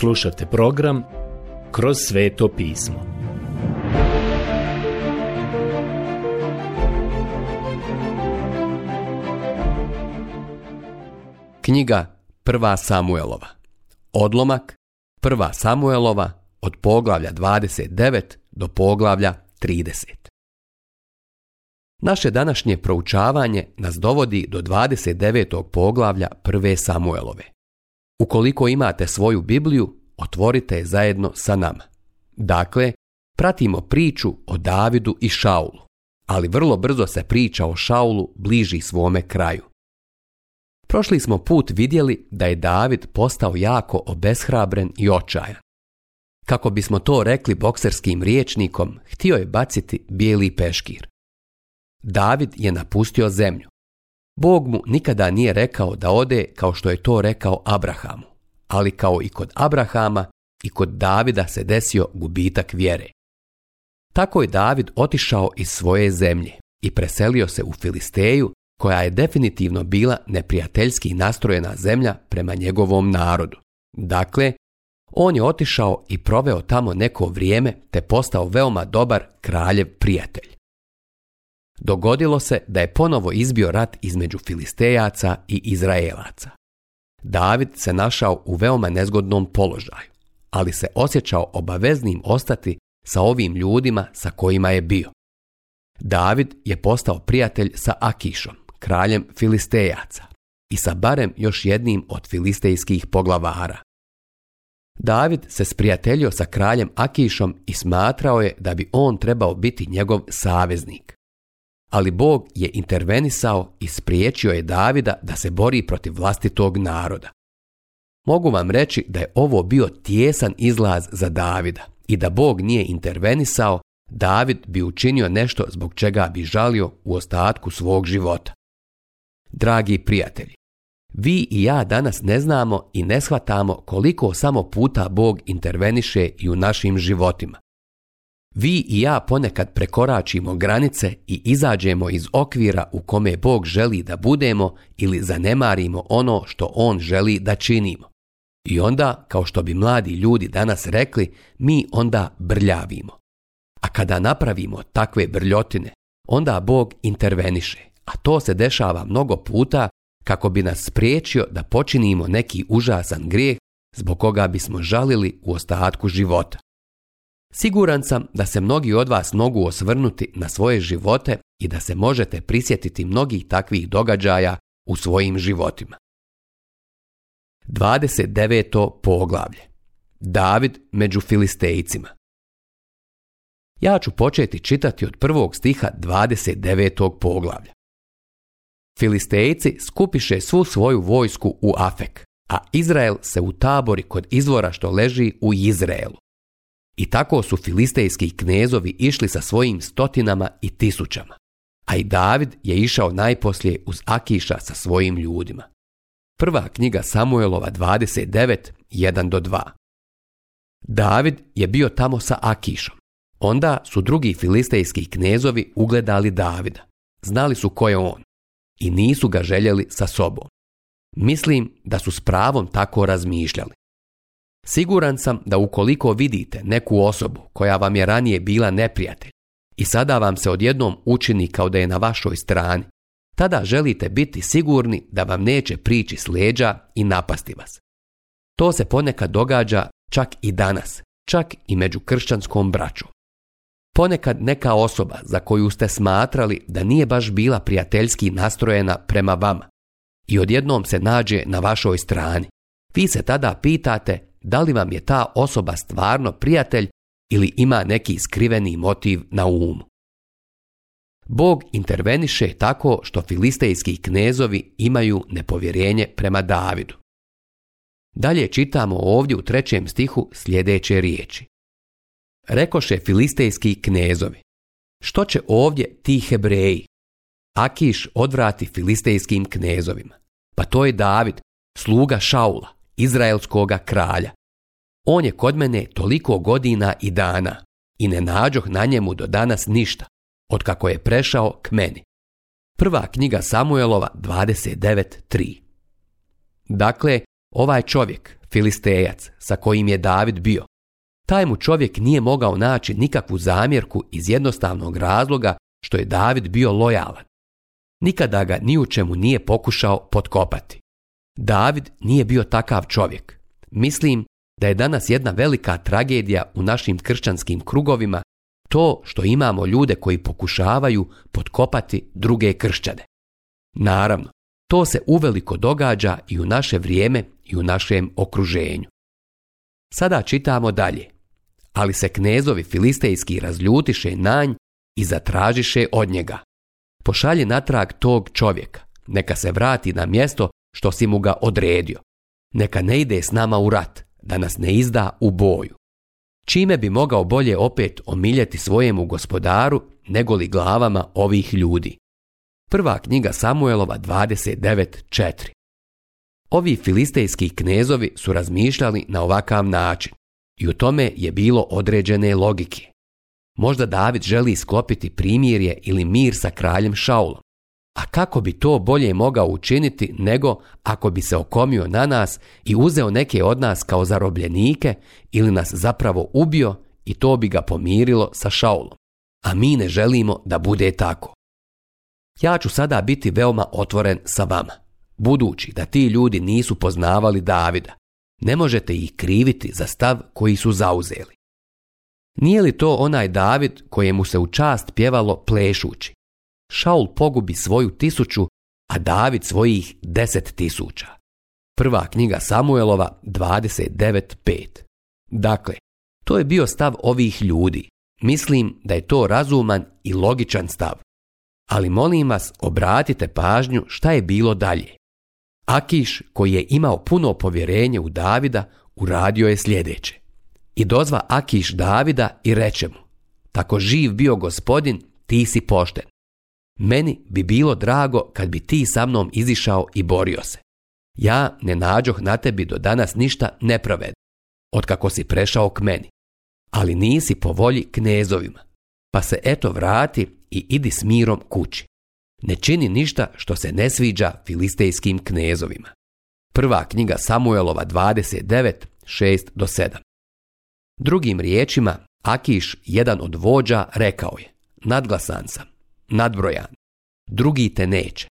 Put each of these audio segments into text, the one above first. Slušajte program Kroz sveto pismo. Knjiga Prva Samuelova Odlomak Prva Samuelova od poglavlja 29 do poglavlja 30 Naše današnje proučavanje nas dovodi do 29. poglavlja Prve Samuelove. Ukoliko imate svoju Bibliju, otvorite je zajedno sa nama. Dakle, pratimo priču o Davidu i Šaulu, ali vrlo brzo se priča o Šaulu bliži svome kraju. Prošli smo put vidjeli da je David postao jako obeshrabren i očajan. Kako bismo to rekli bokserskim riječnikom, htio je baciti bijeli peškir. David je napustio zemlju, Bog mu nikada nije rekao da ode kao što je to rekao Abrahamu, ali kao i kod Abrahama i kod Davida se desio gubitak vjere. Tako je David otišao iz svoje zemlje i preselio se u Filisteju koja je definitivno bila neprijateljski nastrojena zemlja prema njegovom narodu. Dakle, on je otišao i proveo tamo neko vrijeme te postao veoma dobar kraljev prijatelj dogodilo se da je ponovo izbio rat između Filistejaca i Izraelaca. David se našao u veoma nezgodnom položaju, ali se osjećao obaveznim ostati sa ovim ljudima sa kojima je bio. David je postao prijatelj sa Akišom, kraljem Filistejaca, i sa barem još jednim od filistejskih poglavara. David se sprijateljio sa kraljem Akišom i smatrao je da bi on trebao biti njegov saveznik ali Bog je intervenisao i spriječio je Davida da se bori protiv vlastitog naroda. Mogu vam reći da je ovo bio tjesan izlaz za Davida i da Bog nije intervenisao, David bi učinio nešto zbog čega bi žalio u ostatku svog života. Dragi prijatelji, vi i ja danas ne znamo i ne shvatamo koliko samo puta Bog interveniše i u našim životima. Vi i ja ponekad prekoračimo granice i izađemo iz okvira u kome Bog želi da budemo ili zanemarimo ono što On želi da činimo. I onda, kao što bi mladi ljudi danas rekli, mi onda brljavimo. A kada napravimo takve brljotine, onda Bog interveniše, a to se dešava mnogo puta kako bi nas spriječio da počinimo neki užasan grijeh zbog koga bismo žalili u ostatku života. Siguran sam da se mnogi od vas mogu osvrnuti na svoje živote i da se možete prisjetiti mnogih takvih događaja u svojim životima. 29. poglavlje David među Filistejcima Ja ću početi čitati od prvog stiha 29. poglavlja. Filistejci skupiše svu svoju vojsku u Afek, a Izrael se u tabori kod izvora što leži u Izraelu. I tako su filistejski knezovi išli sa svojim stotinama i tisućama. A i David je išao najposlije uz Akiša sa svojim ljudima. Prva knjiga Samuelova 29, do 2. David je bio tamo sa Akišom. Onda su drugi filistejski knezovi ugledali Davida. Znali su ko je on i nisu ga željeli sa sobom. Mislim da su s pravom tako razmišljali. Siguran sam da ukoliko vidite neku osobu koja vam je ranije bila neprijatelj i sada vam se odjednom učini kao da je na vašoj strani, tada želite biti sigurni da vam neće prići s leđa i napasti vas. To se ponekad događa čak i danas, čak i među kršćanskom braću. Ponekad neka osoba za koju ste smatrali da nije baš bila prijateljski nastrojena prema vama i odjednom se nađe na vašoj strani. Vi se tada pitate da li vam je ta osoba stvarno prijatelj ili ima neki skriveni motiv na umu. Bog interveniše tako što filistejski knezovi imaju nepovjerenje prema Davidu. Dalje čitamo ovdje u trećem stihu sljedeće riječi. Rekoše filistejski knezovi. Što će ovdje ti hebreji? Akiš odvrati filistejskim knezovima. Pa to je David, sluga Šaula izraelskoga kralja. On je kod mene toliko godina i dana i ne nađoh na njemu do danas ništa, od kako je prešao k meni. Prva knjiga Samuelova 29.3 Dakle, ovaj čovjek, filistejac, sa kojim je David bio, taj mu čovjek nije mogao naći nikakvu zamjerku iz jednostavnog razloga što je David bio lojalan. Nikada ga ni u čemu nije pokušao potkopati. David nije bio takav čovjek. Mislim da je danas jedna velika tragedija u našim kršćanskim krugovima to što imamo ljude koji pokušavaju potkopati druge kršćane. Naravno, to se uveliko događa i u naše vrijeme i u našem okruženju. Sada čitamo dalje. Ali se knezovi filistejski razljutiše nj i zatražiše od njega. Pošalje natrag tog čovjeka, neka se vrati na mjesto što si mu ga odredio. Neka ne ide s nama u rat, da nas ne izda u boju. Čime bi mogao bolje opet omiljeti svojemu gospodaru negoli glavama ovih ljudi. Prva knjiga Samuelova 29.4 Ovi filistejski knezovi su razmišljali na ovakav način i u tome je bilo određene logike. Možda David želi sklopiti primirje ili mir sa kraljem Šaulom, a kako bi to bolje mogao učiniti nego ako bi se okomio na nas i uzeo neke od nas kao zarobljenike ili nas zapravo ubio i to bi ga pomirilo sa Šaulom. A mi ne želimo da bude tako. Ja ću sada biti veoma otvoren sa vama. Budući da ti ljudi nisu poznavali Davida, ne možete ih kriviti za stav koji su zauzeli. Nije li to onaj David kojemu se u čast pjevalo plešući? Šaul pogubi svoju tisuću, a David svojih deset tisuća. Prva knjiga Samuelova 29.5. Dakle, to je bio stav ovih ljudi. Mislim da je to razuman i logičan stav. Ali molim vas, obratite pažnju šta je bilo dalje. Akiš, koji je imao puno povjerenje u Davida, uradio je sljedeće. I dozva Akiš Davida i reče mu, tako živ bio gospodin, ti si pošten. Meni bi bilo drago kad bi ti sa mnom izišao i borio se. Ja ne nađoh na tebi do danas ništa nepravedno, otkako si prešao k meni. Ali nisi po volji knezovima, pa se eto vrati i idi s mirom kući. Ne čini ništa što se ne sviđa filistejskim knezovima. Prva knjiga Samuelova 29, do 7. Drugim riječima, Akiš, jedan od vođa, rekao je, nadglasan sam, nadbrojan. Drugi te neće.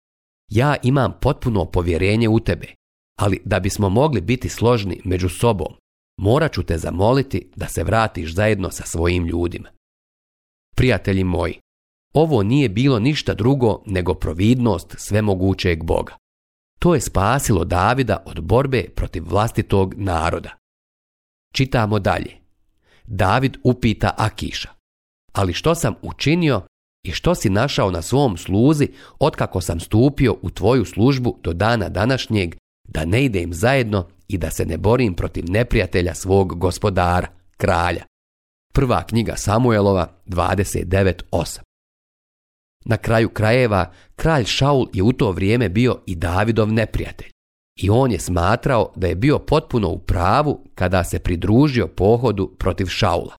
Ja imam potpuno povjerenje u tebe, ali da bismo mogli biti složni među sobom, morat ću te zamoliti da se vratiš zajedno sa svojim ljudima. Prijatelji moji, ovo nije bilo ništa drugo nego providnost svemogućeg Boga. To je spasilo Davida od borbe protiv vlastitog naroda. Čitamo dalje. David upita Akiša. Ali što sam učinio i što si našao na svom sluzi otkako sam stupio u tvoju službu do dana današnjeg, da ne idem zajedno i da se ne borim protiv neprijatelja svog gospodara, kralja. Prva knjiga Samuelova 29.8 Na kraju krajeva, kralj Šaul je u to vrijeme bio i Davidov neprijatelj. I on je smatrao da je bio potpuno u pravu kada se pridružio pohodu protiv Šaula.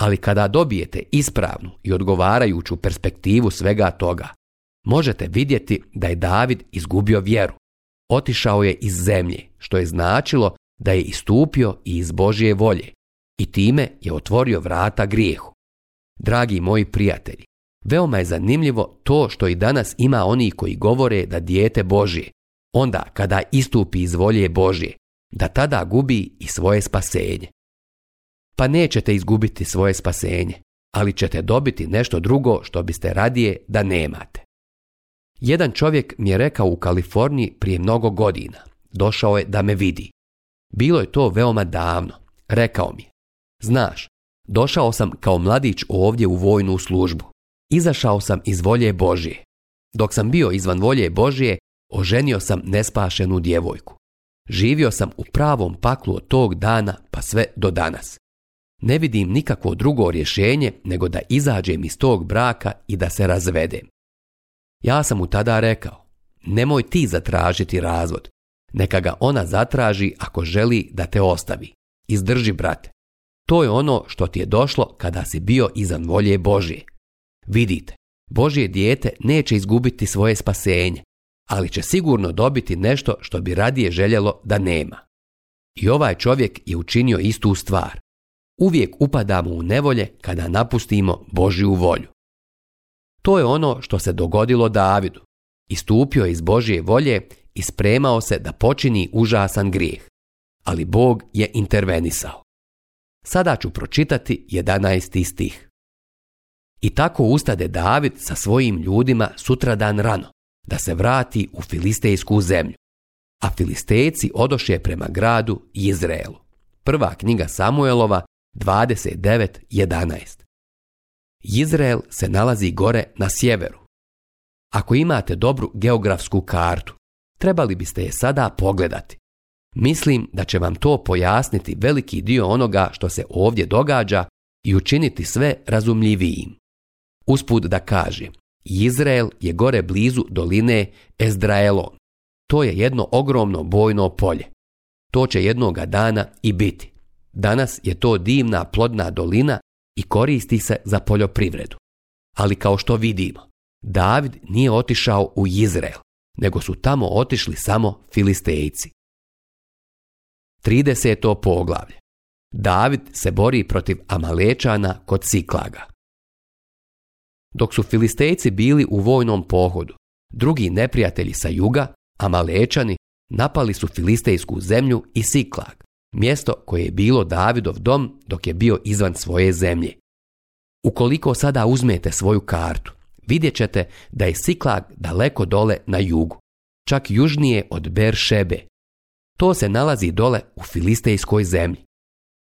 Ali kada dobijete ispravnu i odgovarajuću perspektivu svega toga, možete vidjeti da je David izgubio vjeru. Otišao je iz zemlje, što je značilo da je istupio i iz Božje volje i time je otvorio vrata grijehu. Dragi moji prijatelji, veoma je zanimljivo to što i danas ima oni koji govore da dijete Božje, onda kada istupi iz volje Božje, da tada gubi i svoje spasenje pa nećete izgubiti svoje spasenje, ali ćete dobiti nešto drugo što biste radije da nemate. Jedan čovjek mi je rekao u Kaliforniji prije mnogo godina. Došao je da me vidi. Bilo je to veoma davno. Rekao mi Znaš, došao sam kao mladić ovdje u vojnu službu. Izašao sam iz volje Božije. Dok sam bio izvan volje Božije, oženio sam nespašenu djevojku. Živio sam u pravom paklu od tog dana pa sve do danas. Ne vidim nikakvo drugo rješenje nego da izađem iz tog braka i da se razvedem. Ja sam mu tada rekao, nemoj ti zatražiti razvod, neka ga ona zatraži ako želi da te ostavi. Izdrži, brate. To je ono što ti je došlo kada si bio izan volje Božje. Vidite, Božje dijete neće izgubiti svoje spasenje, ali će sigurno dobiti nešto što bi radije željelo da nema. I ovaj čovjek je učinio istu stvar uvijek upadamo u nevolje kada napustimo Božju volju. To je ono što se dogodilo Davidu. Istupio je iz Božje volje i spremao se da počini užasan grijeh. Ali Bog je intervenisao. Sada ću pročitati 11. stih. I tako ustade David sa svojim ljudima sutradan rano, da se vrati u filistejsku zemlju. A filistejci odoše prema gradu Izraelu. Prva knjiga Samuelova, 29.11. Izrael se nalazi gore na sjeveru. Ako imate dobru geografsku kartu, trebali biste je sada pogledati. Mislim da će vam to pojasniti veliki dio onoga što se ovdje događa i učiniti sve razumljivijim. Usput da kažem, Izrael je gore blizu doline Ezdraelon. To je jedno ogromno bojno polje. To će jednoga dana i biti. Danas je to divna plodna dolina i koristi se za poljoprivredu. Ali kao što vidimo, David nije otišao u Izrael, nego su tamo otišli samo Filistejci. 30. poglavlje David se bori protiv Amalečana kod Siklaga. Dok su Filistejci bili u vojnom pohodu, drugi neprijatelji sa juga, Amalečani, napali su Filistejsku zemlju i Siklag mjesto koje je bilo Davidov dom dok je bio izvan svoje zemlje. Ukoliko sada uzmete svoju kartu, vidjet ćete da je Siklag daleko dole na jugu, čak južnije od Beršebe. To se nalazi dole u filistejskoj zemlji.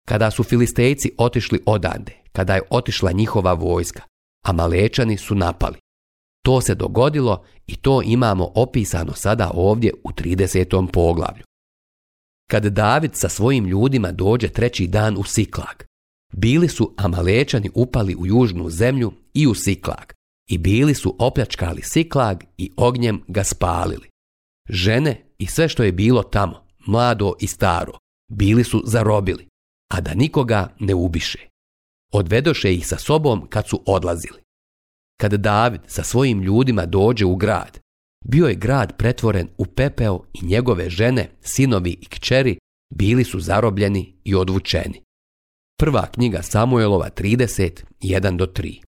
Kada su filistejci otišli odande, kada je otišla njihova vojska, a malečani su napali. To se dogodilo i to imamo opisano sada ovdje u 30. poglavlju. Kad David sa svojim ljudima dođe treći dan u Siklag, bili su Amalečani upali u južnu zemlju i u Siklag i bili su opljačkali Siklag i ognjem ga spalili. Žene i sve što je bilo tamo, mlado i staro, bili su zarobili, a da nikoga ne ubiše. Odvedoše ih sa sobom kad su odlazili. Kad David sa svojim ljudima dođe u grad, bio je grad pretvoren u pepeo i njegove žene, sinovi i kćeri bili su zarobljeni i odvučeni. Prva knjiga Samuelova 301 do 3.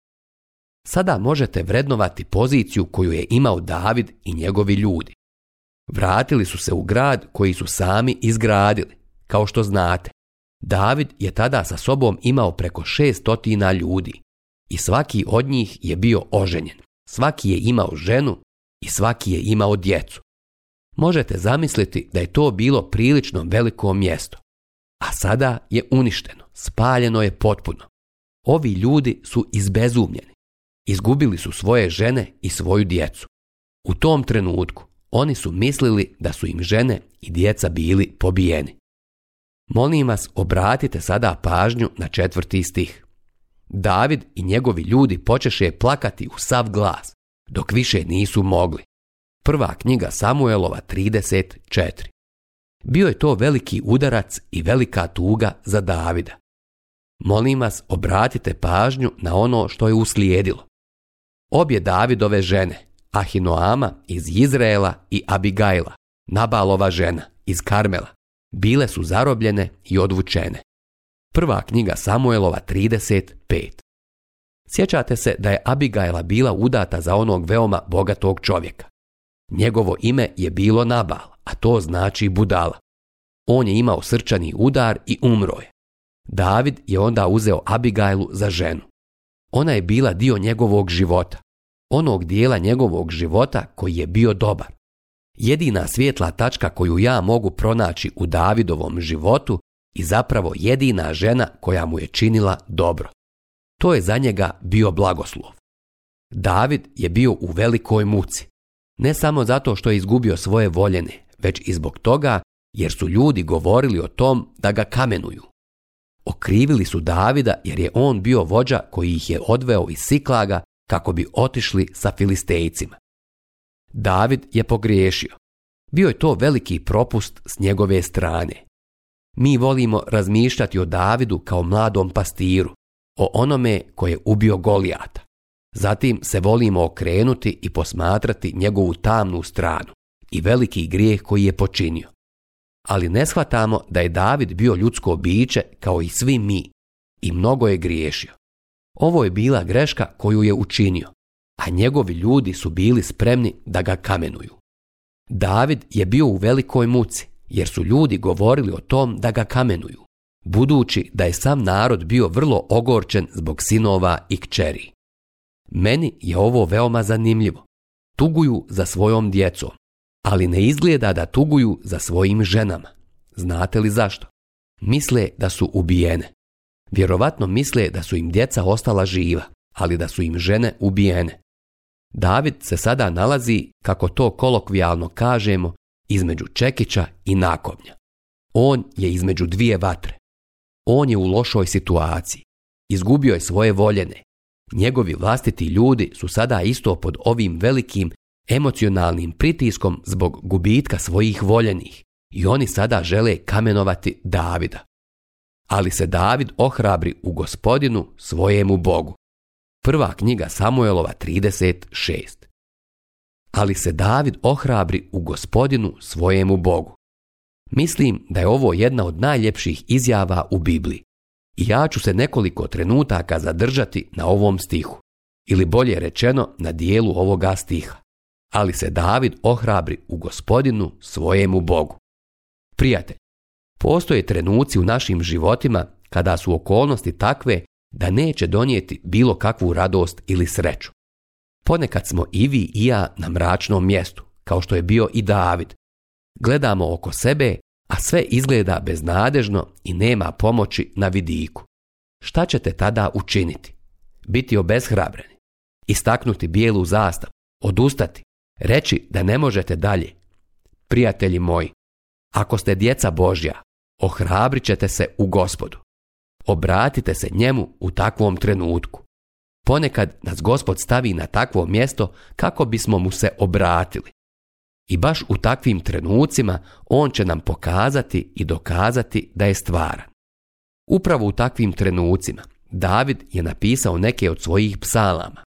Sada možete vrednovati poziciju koju je imao David i njegovi ljudi. Vratili su se u grad koji su sami izgradili, kao što znate. David je tada sa sobom imao preko šestotina ljudi i svaki od njih je bio oženjen. Svaki je imao ženu i svaki je imao djecu. Možete zamisliti da je to bilo prilično veliko mjesto, a sada je uništeno, spaljeno je potpuno. Ovi ljudi su izbezumljeni. Izgubili su svoje žene i svoju djecu. U tom trenutku oni su mislili da su im žene i djeca bili pobijeni. Molim vas, obratite sada pažnju na četvrti stih. David i njegovi ljudi počeše plakati u sav glas dok više nisu mogli. Prva knjiga Samuelova 34. Bio je to veliki udarac i velika tuga za Davida. Molim vas, obratite pažnju na ono što je uslijedilo. Obje Davidove žene, Ahinoama iz Izraela i Abigajla, Nabalova žena iz Karmela, bile su zarobljene i odvučene. Prva knjiga Samuelova 35. Sjećate se da je Abigaila bila udata za onog veoma bogatog čovjeka. Njegovo ime je bilo Nabal, a to znači budala. On je imao srčani udar i umro je. David je onda uzeo Abigajlu za ženu. Ona je bila dio njegovog života, onog dijela njegovog života koji je bio dobar. Jedina svijetla tačka koju ja mogu pronaći u Davidovom životu i zapravo jedina žena koja mu je činila dobro. To je za njega bio blagoslov. David je bio u velikoj muci. Ne samo zato što je izgubio svoje voljene, već i zbog toga jer su ljudi govorili o tom da ga kamenuju. Okrivili su Davida jer je on bio vođa koji ih je odveo iz Siklaga kako bi otišli sa Filistejcima. David je pogriješio. Bio je to veliki propust s njegove strane. Mi volimo razmišljati o Davidu kao mladom pastiru, o onome koje je ubio Golijata. Zatim se volimo okrenuti i posmatrati njegovu tamnu stranu i veliki grijeh koji je počinio. Ali ne shvatamo da je David bio ljudsko biće kao i svi mi i mnogo je griješio. Ovo je bila greška koju je učinio, a njegovi ljudi su bili spremni da ga kamenuju. David je bio u velikoj muci jer su ljudi govorili o tom da ga kamenuju budući da je sam narod bio vrlo ogorčen zbog sinova i kćeri. Meni je ovo veoma zanimljivo. Tuguju za svojom djecom, ali ne izgleda da tuguju za svojim ženama. Znate li zašto? Misle da su ubijene. Vjerovatno misle da su im djeca ostala živa, ali da su im žene ubijene. David se sada nalazi, kako to kolokvijalno kažemo, između Čekića i Nakovnja. On je između dvije vatre. On je u lošoj situaciji. Izgubio je svoje voljene. Njegovi vlastiti ljudi su sada isto pod ovim velikim emocionalnim pritiskom zbog gubitka svojih voljenih i oni sada žele kamenovati Davida. Ali se David ohrabri u gospodinu svojemu Bogu. Prva knjiga Samuelova 36. Ali se David ohrabri u gospodinu svojemu Bogu. Mislim da je ovo jedna od najljepših izjava u Bibliji. I ja ću se nekoliko trenutaka zadržati na ovom stihu, ili bolje rečeno na dijelu ovoga stiha. Ali se David ohrabri u gospodinu svojemu Bogu. Prijatelj, postoje trenuci u našim životima kada su okolnosti takve da neće donijeti bilo kakvu radost ili sreću. Ponekad smo i vi i ja na mračnom mjestu, kao što je bio i David, Gledamo oko sebe, a sve izgleda beznadežno i nema pomoći na vidiku. Šta ćete tada učiniti? Biti obeshrabreni, istaknuti bijelu zastavu, odustati, reći da ne možete dalje. Prijatelji moji, ako ste djeca Božja, ohrabrit ćete se u gospodu. Obratite se njemu u takvom trenutku. Ponekad nas gospod stavi na takvo mjesto kako bismo mu se obratili. I baš u takvim trenucima on će nam pokazati i dokazati da je stvaran. Upravo u takvim trenucima David je napisao neke od svojih psalama.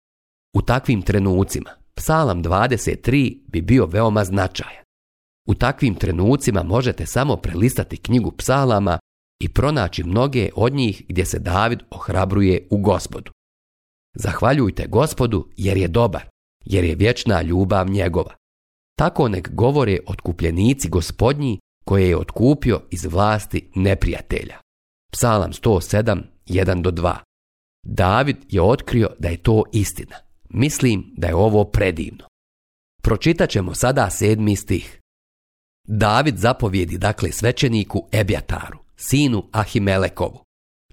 U takvim trenucima psalam 23 bi bio veoma značajan. U takvim trenucima možete samo prelistati knjigu psalama i pronaći mnoge od njih gdje se David ohrabruje u gospodu. Zahvaljujte gospodu jer je dobar, jer je vječna ljubav njegova. Tako nek govore otkupljenici gospodnji koje je otkupio iz vlasti neprijatelja. Psalam 107, 1 do 2. David je otkrio da je to istina. Mislim da je ovo predivno. Pročitat ćemo sada sedmi stih. David zapovjedi dakle svećeniku Ebjataru, sinu Ahimelekovu.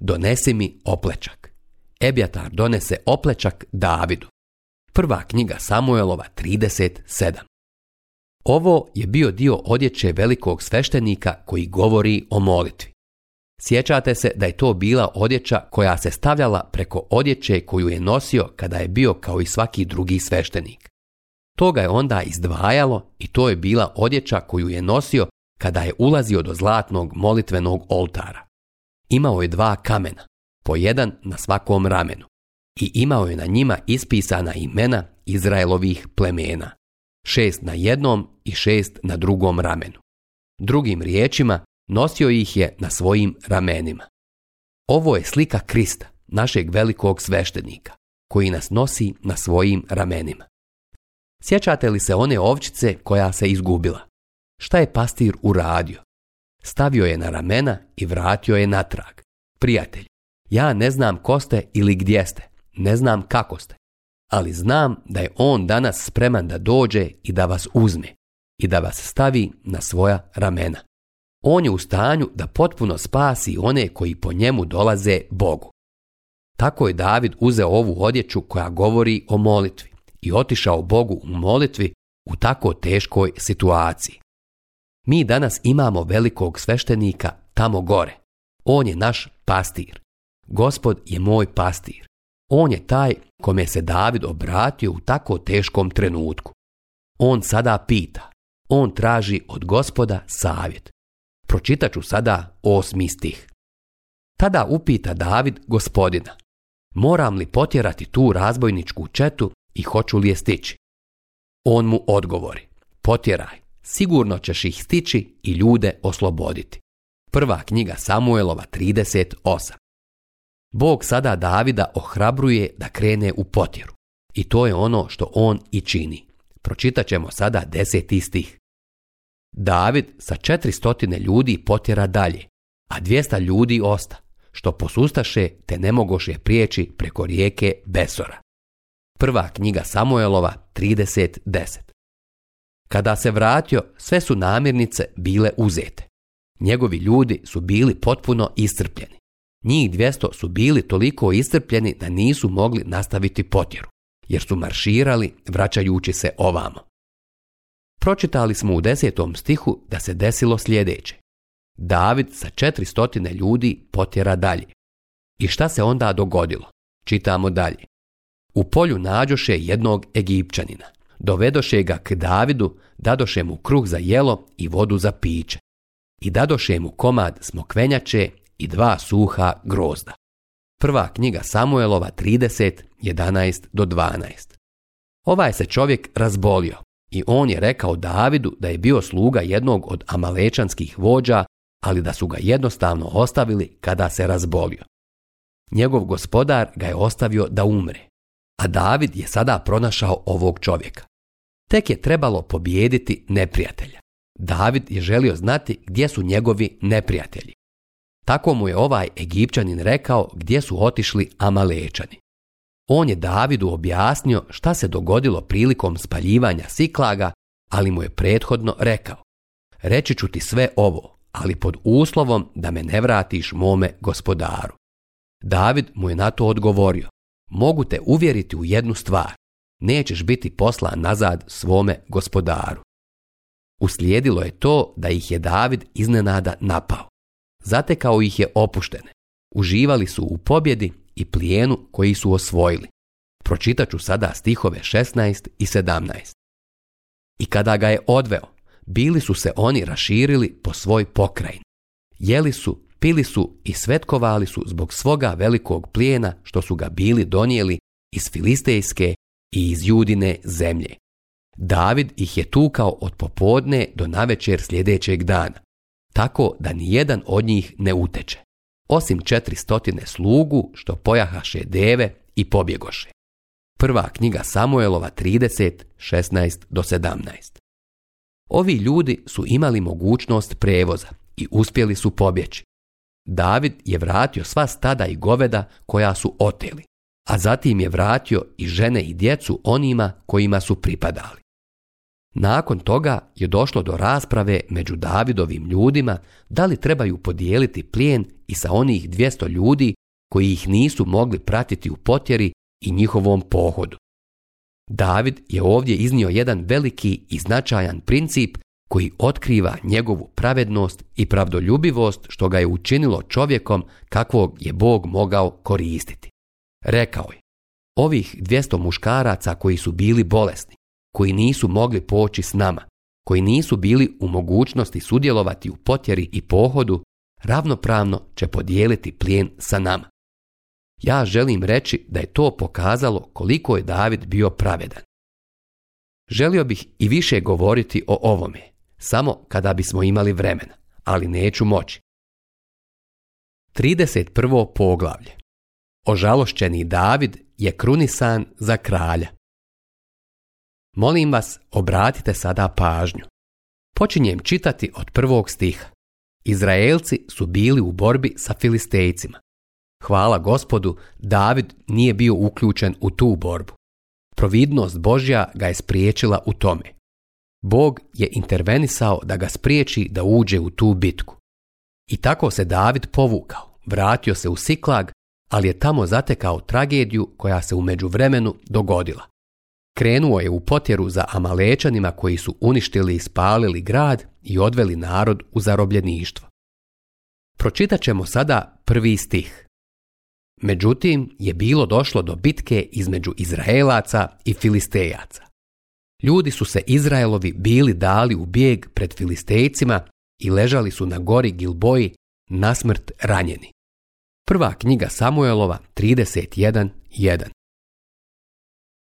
Donesi mi oplečak. Ebjatar donese oplečak Davidu. Prva knjiga Samuelova 37. Ovo je bio dio odjeće velikog sveštenika koji govori o molitvi. Sjećate se da je to bila odjeća koja se stavljala preko odjeće koju je nosio kada je bio kao i svaki drugi sveštenik. Toga je onda izdvajalo i to je bila odjeća koju je nosio kada je ulazio do zlatnog molitvenog oltara. Imao je dva kamena, po jedan na svakom ramenu i imao je na njima ispisana imena Izraelovih plemena šest na jednom i šest na drugom ramenu. Drugim riječima, nosio ih je na svojim ramenima. Ovo je slika Krista, našeg velikog sveštenika, koji nas nosi na svojim ramenima. Sjećate li se one ovčice koja se izgubila? Šta je pastir uradio? Stavio je na ramena i vratio je natrag. Prijatelj, ja ne znam ko ste ili gdje ste, ne znam kako ste, ali znam da je on danas spreman da dođe i da vas uzme i da vas stavi na svoja ramena. On je u stanju da potpuno spasi one koji po njemu dolaze Bogu. Tako je David uzeo ovu odjeću koja govori o molitvi i otišao Bogu u molitvi u tako teškoj situaciji. Mi danas imamo velikog sveštenika tamo gore. On je naš pastir. Gospod je moj pastir. On je taj kome se David obratio u tako teškom trenutku. On sada pita, on traži od gospoda savjet. Pročitat ću sada osmi stih. Tada upita David gospodina, moram li potjerati tu razbojničku četu i hoću li je stići? On mu odgovori, potjeraj, sigurno ćeš ih stići i ljude osloboditi. Prva knjiga Samuelova 38. Bog sada Davida ohrabruje da krene u potjeru. I to je ono što on i čini. Pročitat ćemo sada deset istih. David sa 400 ljudi potjera dalje, a 200 ljudi osta, što posustaše te ne mogoše prijeći preko rijeke Besora. Prva knjiga Samuelova 30.10 Kada se vratio, sve su namirnice bile uzete. Njegovi ljudi su bili potpuno iscrpljeni. Njih 200 su bili toliko iscrpljeni da nisu mogli nastaviti potjeru, jer su marširali vraćajući se ovamo. Pročitali smo u desetom stihu da se desilo sljedeće. David sa 400 ljudi potjera dalje. I šta se onda dogodilo? Čitamo dalje. U polju nađoše jednog Egipćanina. Dovedoše ga k Davidu, dadoše mu kruh za jelo i vodu za piće. I dadoše mu komad smokvenjače i dva suha grozda. Prva knjiga Samuelova 30, do 12. Ovaj se čovjek razbolio i on je rekao Davidu da je bio sluga jednog od amalečanskih vođa, ali da su ga jednostavno ostavili kada se razbolio. Njegov gospodar ga je ostavio da umre, a David je sada pronašao ovog čovjeka. Tek je trebalo pobijediti neprijatelja. David je želio znati gdje su njegovi neprijatelji. Tako mu je ovaj Egipćanin rekao gdje su otišli Amalečani. On je Davidu objasnio šta se dogodilo prilikom spaljivanja Siklaga, ali mu je prethodno rekao. Reći ću ti sve ovo, ali pod uslovom da me ne vratiš mome gospodaru. David mu je na to odgovorio. Mogu te uvjeriti u jednu stvar. Nećeš biti poslan nazad svome gospodaru. Uslijedilo je to da ih je David iznenada napao zatekao ih je opuštene. Uživali su u pobjedi i plijenu koji su osvojili. Pročitat ću sada stihove 16 i 17. I kada ga je odveo, bili su se oni raširili po svoj pokrajin. Jeli su, pili su i svetkovali su zbog svoga velikog plijena što su ga bili donijeli iz Filistejske i iz Judine zemlje. David ih je tukao od popodne do navečer sljedećeg dana tako da nijedan od njih ne uteče, osim stotine slugu što pojahaše deve i pobjegoše. Prva knjiga Samuelova 30, 16 do 17. Ovi ljudi su imali mogućnost prevoza i uspjeli su pobjeći. David je vratio sva stada i goveda koja su oteli, a zatim je vratio i žene i djecu onima kojima su pripadali. Nakon toga je došlo do rasprave među Davidovim ljudima da li trebaju podijeliti plijen i sa onih 200 ljudi koji ih nisu mogli pratiti u potjeri i njihovom pohodu. David je ovdje iznio jedan veliki i značajan princip koji otkriva njegovu pravednost i pravdoljubivost što ga je učinilo čovjekom kakvog je Bog mogao koristiti. Rekao je, ovih 200 muškaraca koji su bili bolesni, koji nisu mogli poći s nama, koji nisu bili u mogućnosti sudjelovati u potjeri i pohodu, ravnopravno će podijeliti plijen sa nama. Ja želim reći da je to pokazalo koliko je David bio pravedan. Želio bih i više govoriti o ovome, samo kada bismo imali vremena, ali neću moći. 31. poglavlje Ožalošćeni David je krunisan za kralja. Molim vas, obratite sada pažnju. Počinjem čitati od prvog stiha. Izraelci su bili u borbi sa Filistejcima. Hvala gospodu, David nije bio uključen u tu borbu. Providnost Božja ga je spriječila u tome. Bog je intervenisao da ga spriječi da uđe u tu bitku. I tako se David povukao, vratio se u Siklag, ali je tamo zatekao tragediju koja se u međuvremenu dogodila krenuo je u potjeru za Amalečanima koji su uništili i spalili grad i odveli narod u zarobljeništvo. Pročitat ćemo sada prvi stih. Međutim, je bilo došlo do bitke između Izraelaca i Filistejaca. Ljudi su se Izraelovi bili dali u bijeg pred Filistejcima i ležali su na gori Gilboji nasmrt ranjeni. Prva knjiga Samuelova 31.1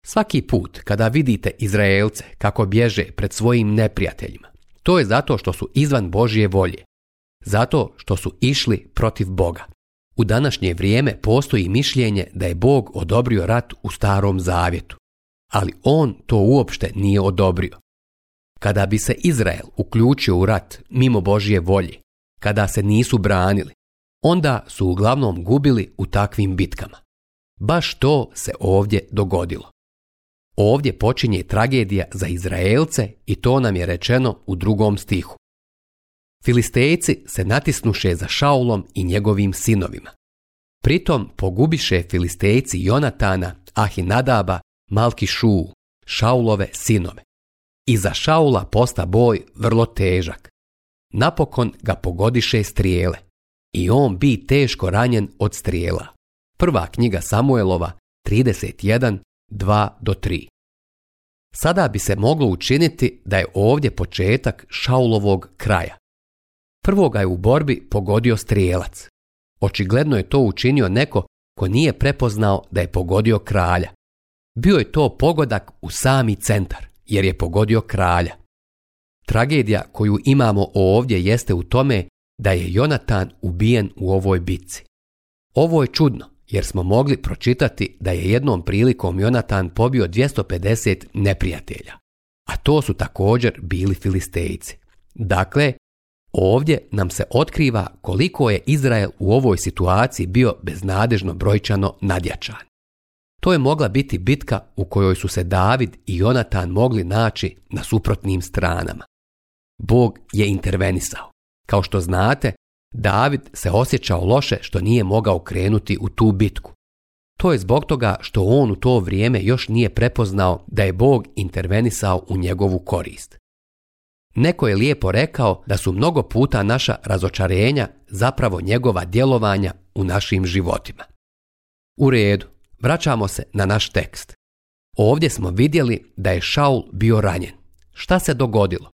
Svaki put kada vidite Izraelce kako bježe pred svojim neprijateljima, to je zato što su izvan Božje volje, zato što su išli protiv Boga. U današnje vrijeme postoji mišljenje da je Bog odobrio rat u starom zavjetu, ali on to uopšte nije odobrio. Kada bi se Izrael uključio u rat mimo Božje volje, kada se nisu branili, onda su uglavnom gubili u takvim bitkama. Baš to se ovdje dogodilo. Ovdje počinje tragedija za Izraelce i to nam je rečeno u drugom stihu. Filistejci se natisnuše za Šaulom i njegovim sinovima. Pritom pogubiše Filistejci Jonatana, Ahinadaba, Malkišu, Šaulove sinove. I za Šaula posta boj vrlo težak. Napokon ga pogodiše strijele. I on bi teško ranjen od strijela. Prva knjiga Samuelova 31 2 do 3. Sada bi se moglo učiniti da je ovdje početak Šaulovog kraja. Prvo ga je u borbi pogodio strijelac. Očigledno je to učinio neko ko nije prepoznao da je pogodio kralja. Bio je to pogodak u sami centar, jer je pogodio kralja. Tragedija koju imamo ovdje jeste u tome da je Jonatan ubijen u ovoj bici. Ovo je čudno, jer smo mogli pročitati da je jednom prilikom Jonatan pobio 250 neprijatelja, a to su također bili filistejci. Dakle, ovdje nam se otkriva koliko je Izrael u ovoj situaciji bio beznadežno brojčano nadjačan. To je mogla biti bitka u kojoj su se David i Jonatan mogli naći na suprotnim stranama. Bog je intervenisao. Kao što znate, David se osjećao loše što nije mogao krenuti u tu bitku. To je zbog toga što on u to vrijeme još nije prepoznao da je Bog intervenisao u njegovu korist. Neko je lijepo rekao da su mnogo puta naša razočarenja zapravo njegova djelovanja u našim životima. U redu, vraćamo se na naš tekst. Ovdje smo vidjeli da je Šaul bio ranjen. Šta se dogodilo?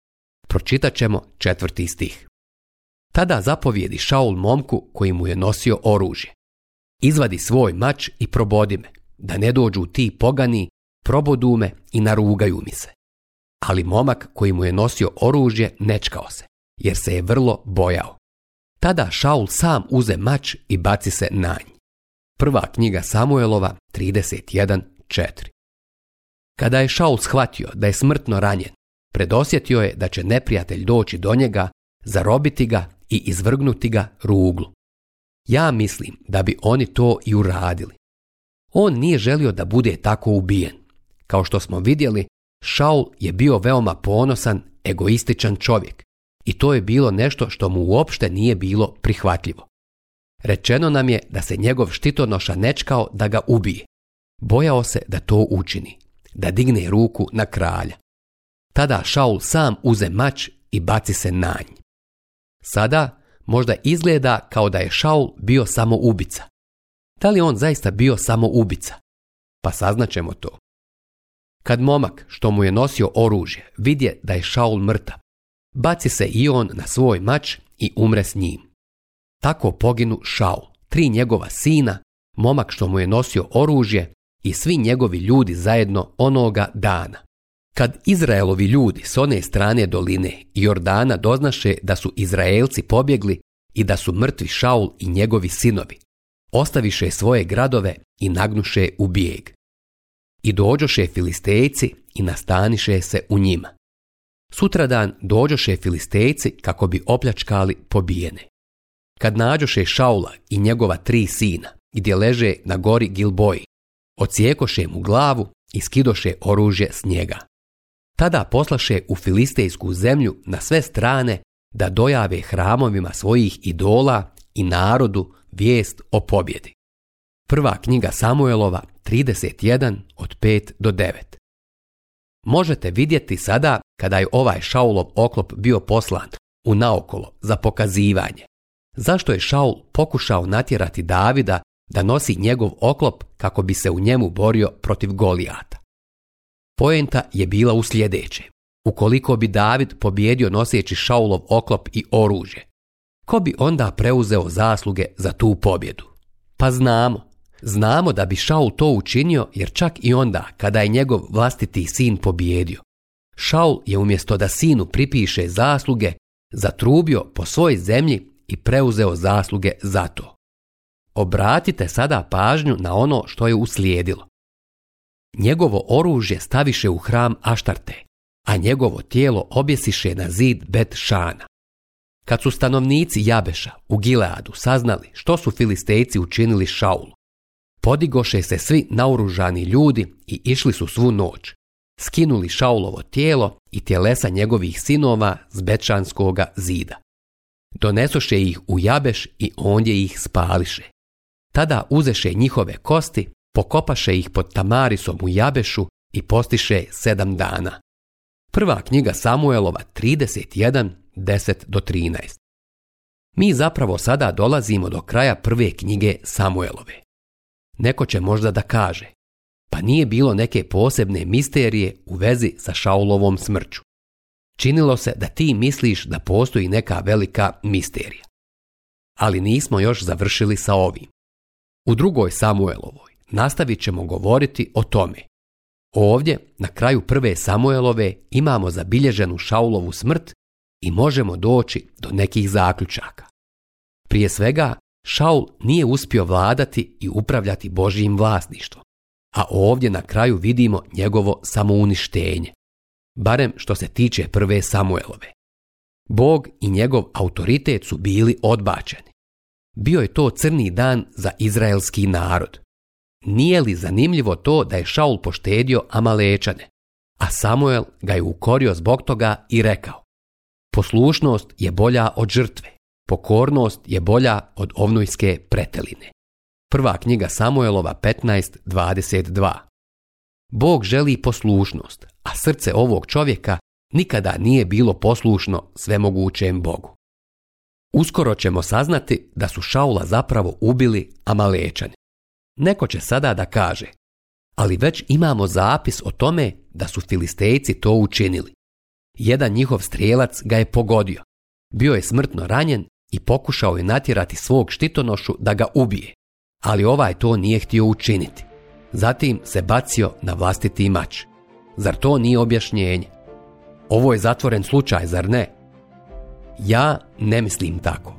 Pročitat ćemo četvrti stih. Tada zapovjedi Šaul momku koji mu je nosio oružje. Izvadi svoj mač i probodi me, da ne dođu ti pogani, probodu me i narugaju mi se. Ali momak koji mu je nosio oružje nečkao se, jer se je vrlo bojao. Tada Šaul sam uze mač i baci se na nj. Prva knjiga Samuelova 31.4 Kada je Šaul shvatio da je smrtno ranjen, predosjetio je da će neprijatelj doći do njega, zarobiti ga i izvrgnuti ga ruglu. Ja mislim da bi oni to i uradili. On nije želio da bude tako ubijen. Kao što smo vidjeli, Šaul je bio veoma ponosan, egoističan čovjek i to je bilo nešto što mu uopšte nije bilo prihvatljivo. Rečeno nam je da se njegov štitonoša nečkao da ga ubije. Bojao se da to učini, da digne ruku na kralja. Tada Šaul sam uze mač i baci se na nj. Sada možda izgleda kao da je Šaul bio samo ubica. Da li on zaista bio samo ubica? Pa saznaćemo to. Kad momak što mu je nosio oružje vidje da je Šaul mrta, baci se i on na svoj mač i umre s njim. Tako poginu Šaul, tri njegova sina, momak što mu je nosio oružje i svi njegovi ljudi zajedno onoga dana. Kad Izraelovi ljudi s one strane doline Jordana doznaše da su Izraelci pobjegli i da su mrtvi Šaul i njegovi sinovi, ostaviše svoje gradove i nagnuše u bijeg. I dođoše Filistejci i nastaniše se u njima. Sutradan dođoše Filistejci kako bi opljačkali pobijene. Kad nađoše Šaula i njegova tri sina, gdje leže na gori Gilboji, ocijekoše mu glavu i skidoše oružje s njega. Tada poslaše u filistejsku zemlju na sve strane da dojave hramovima svojih idola i narodu vijest o pobjedi. Prva knjiga Samuelova 31 od 5 do 9. Možete vidjeti sada kada je ovaj Šaulov oklop bio poslan u naokolo za pokazivanje. Zašto je Šaul pokušao natjerati Davida da nosi njegov oklop kako bi se u njemu borio protiv Golijata? Poenta je bila u sljedeće, Ukoliko bi David pobjedio noseći Šaulov oklop i oružje, ko bi onda preuzeo zasluge za tu pobjedu? Pa znamo. Znamo da bi Šaul to učinio jer čak i onda kada je njegov vlastiti sin pobjedio. Šaul je umjesto da sinu pripiše zasluge, zatrubio po svojoj zemlji i preuzeo zasluge za to. Obratite sada pažnju na ono što je uslijedilo njegovo oružje staviše u hram Aštarte, a njegovo tijelo objesiše na zid Bet Šana. Kad su stanovnici Jabeša u Gileadu saznali što su filistejci učinili Šaulu, podigoše se svi naoružani ljudi i išli su svu noć. Skinuli Šaulovo tijelo i tjelesa njegovih sinova s Bečanskoga zida. Donesoše ih u Jabeš i ondje ih spališe. Tada uzeše njihove kosti pokopaše ih pod Tamarisom u Jabešu i postiše sedam dana. Prva knjiga Samuelova 31.10 do 13. Mi zapravo sada dolazimo do kraja prve knjige Samuelove. Neko će možda da kaže, pa nije bilo neke posebne misterije u vezi sa Šaulovom smrću. Činilo se da ti misliš da postoji neka velika misterija. Ali nismo još završili sa ovim. U drugoj Samuelovoj, nastavit ćemo govoriti o tome. Ovdje, na kraju prve Samuelove, imamo zabilježenu Šaulovu smrt i možemo doći do nekih zaključaka. Prije svega, Šaul nije uspio vladati i upravljati Božijim vlasništvom, a ovdje na kraju vidimo njegovo samouništenje, barem što se tiče prve Samuelove. Bog i njegov autoritet su bili odbačeni. Bio je to crni dan za izraelski narod. Nije li zanimljivo to da je Šaul poštedio Amalečane, a Samuel ga je ukorio zbog toga i rekao Poslušnost je bolja od žrtve, pokornost je bolja od ovnojske preteline. Prva knjiga Samuelova 15.22 Bog želi poslušnost, a srce ovog čovjeka nikada nije bilo poslušno svemogućem Bogu. Uskoro ćemo saznati da su Šaula zapravo ubili Amalečani. Neko će sada da kaže, ali već imamo zapis o tome da su filistejci to učinili. Jedan njihov strijelac ga je pogodio. Bio je smrtno ranjen i pokušao je natjerati svog štitonošu da ga ubije, ali ovaj to nije htio učiniti. Zatim se bacio na vlastiti mač. Zar to nije objašnjenje? Ovo je zatvoren slučaj, zar ne? Ja ne mislim tako.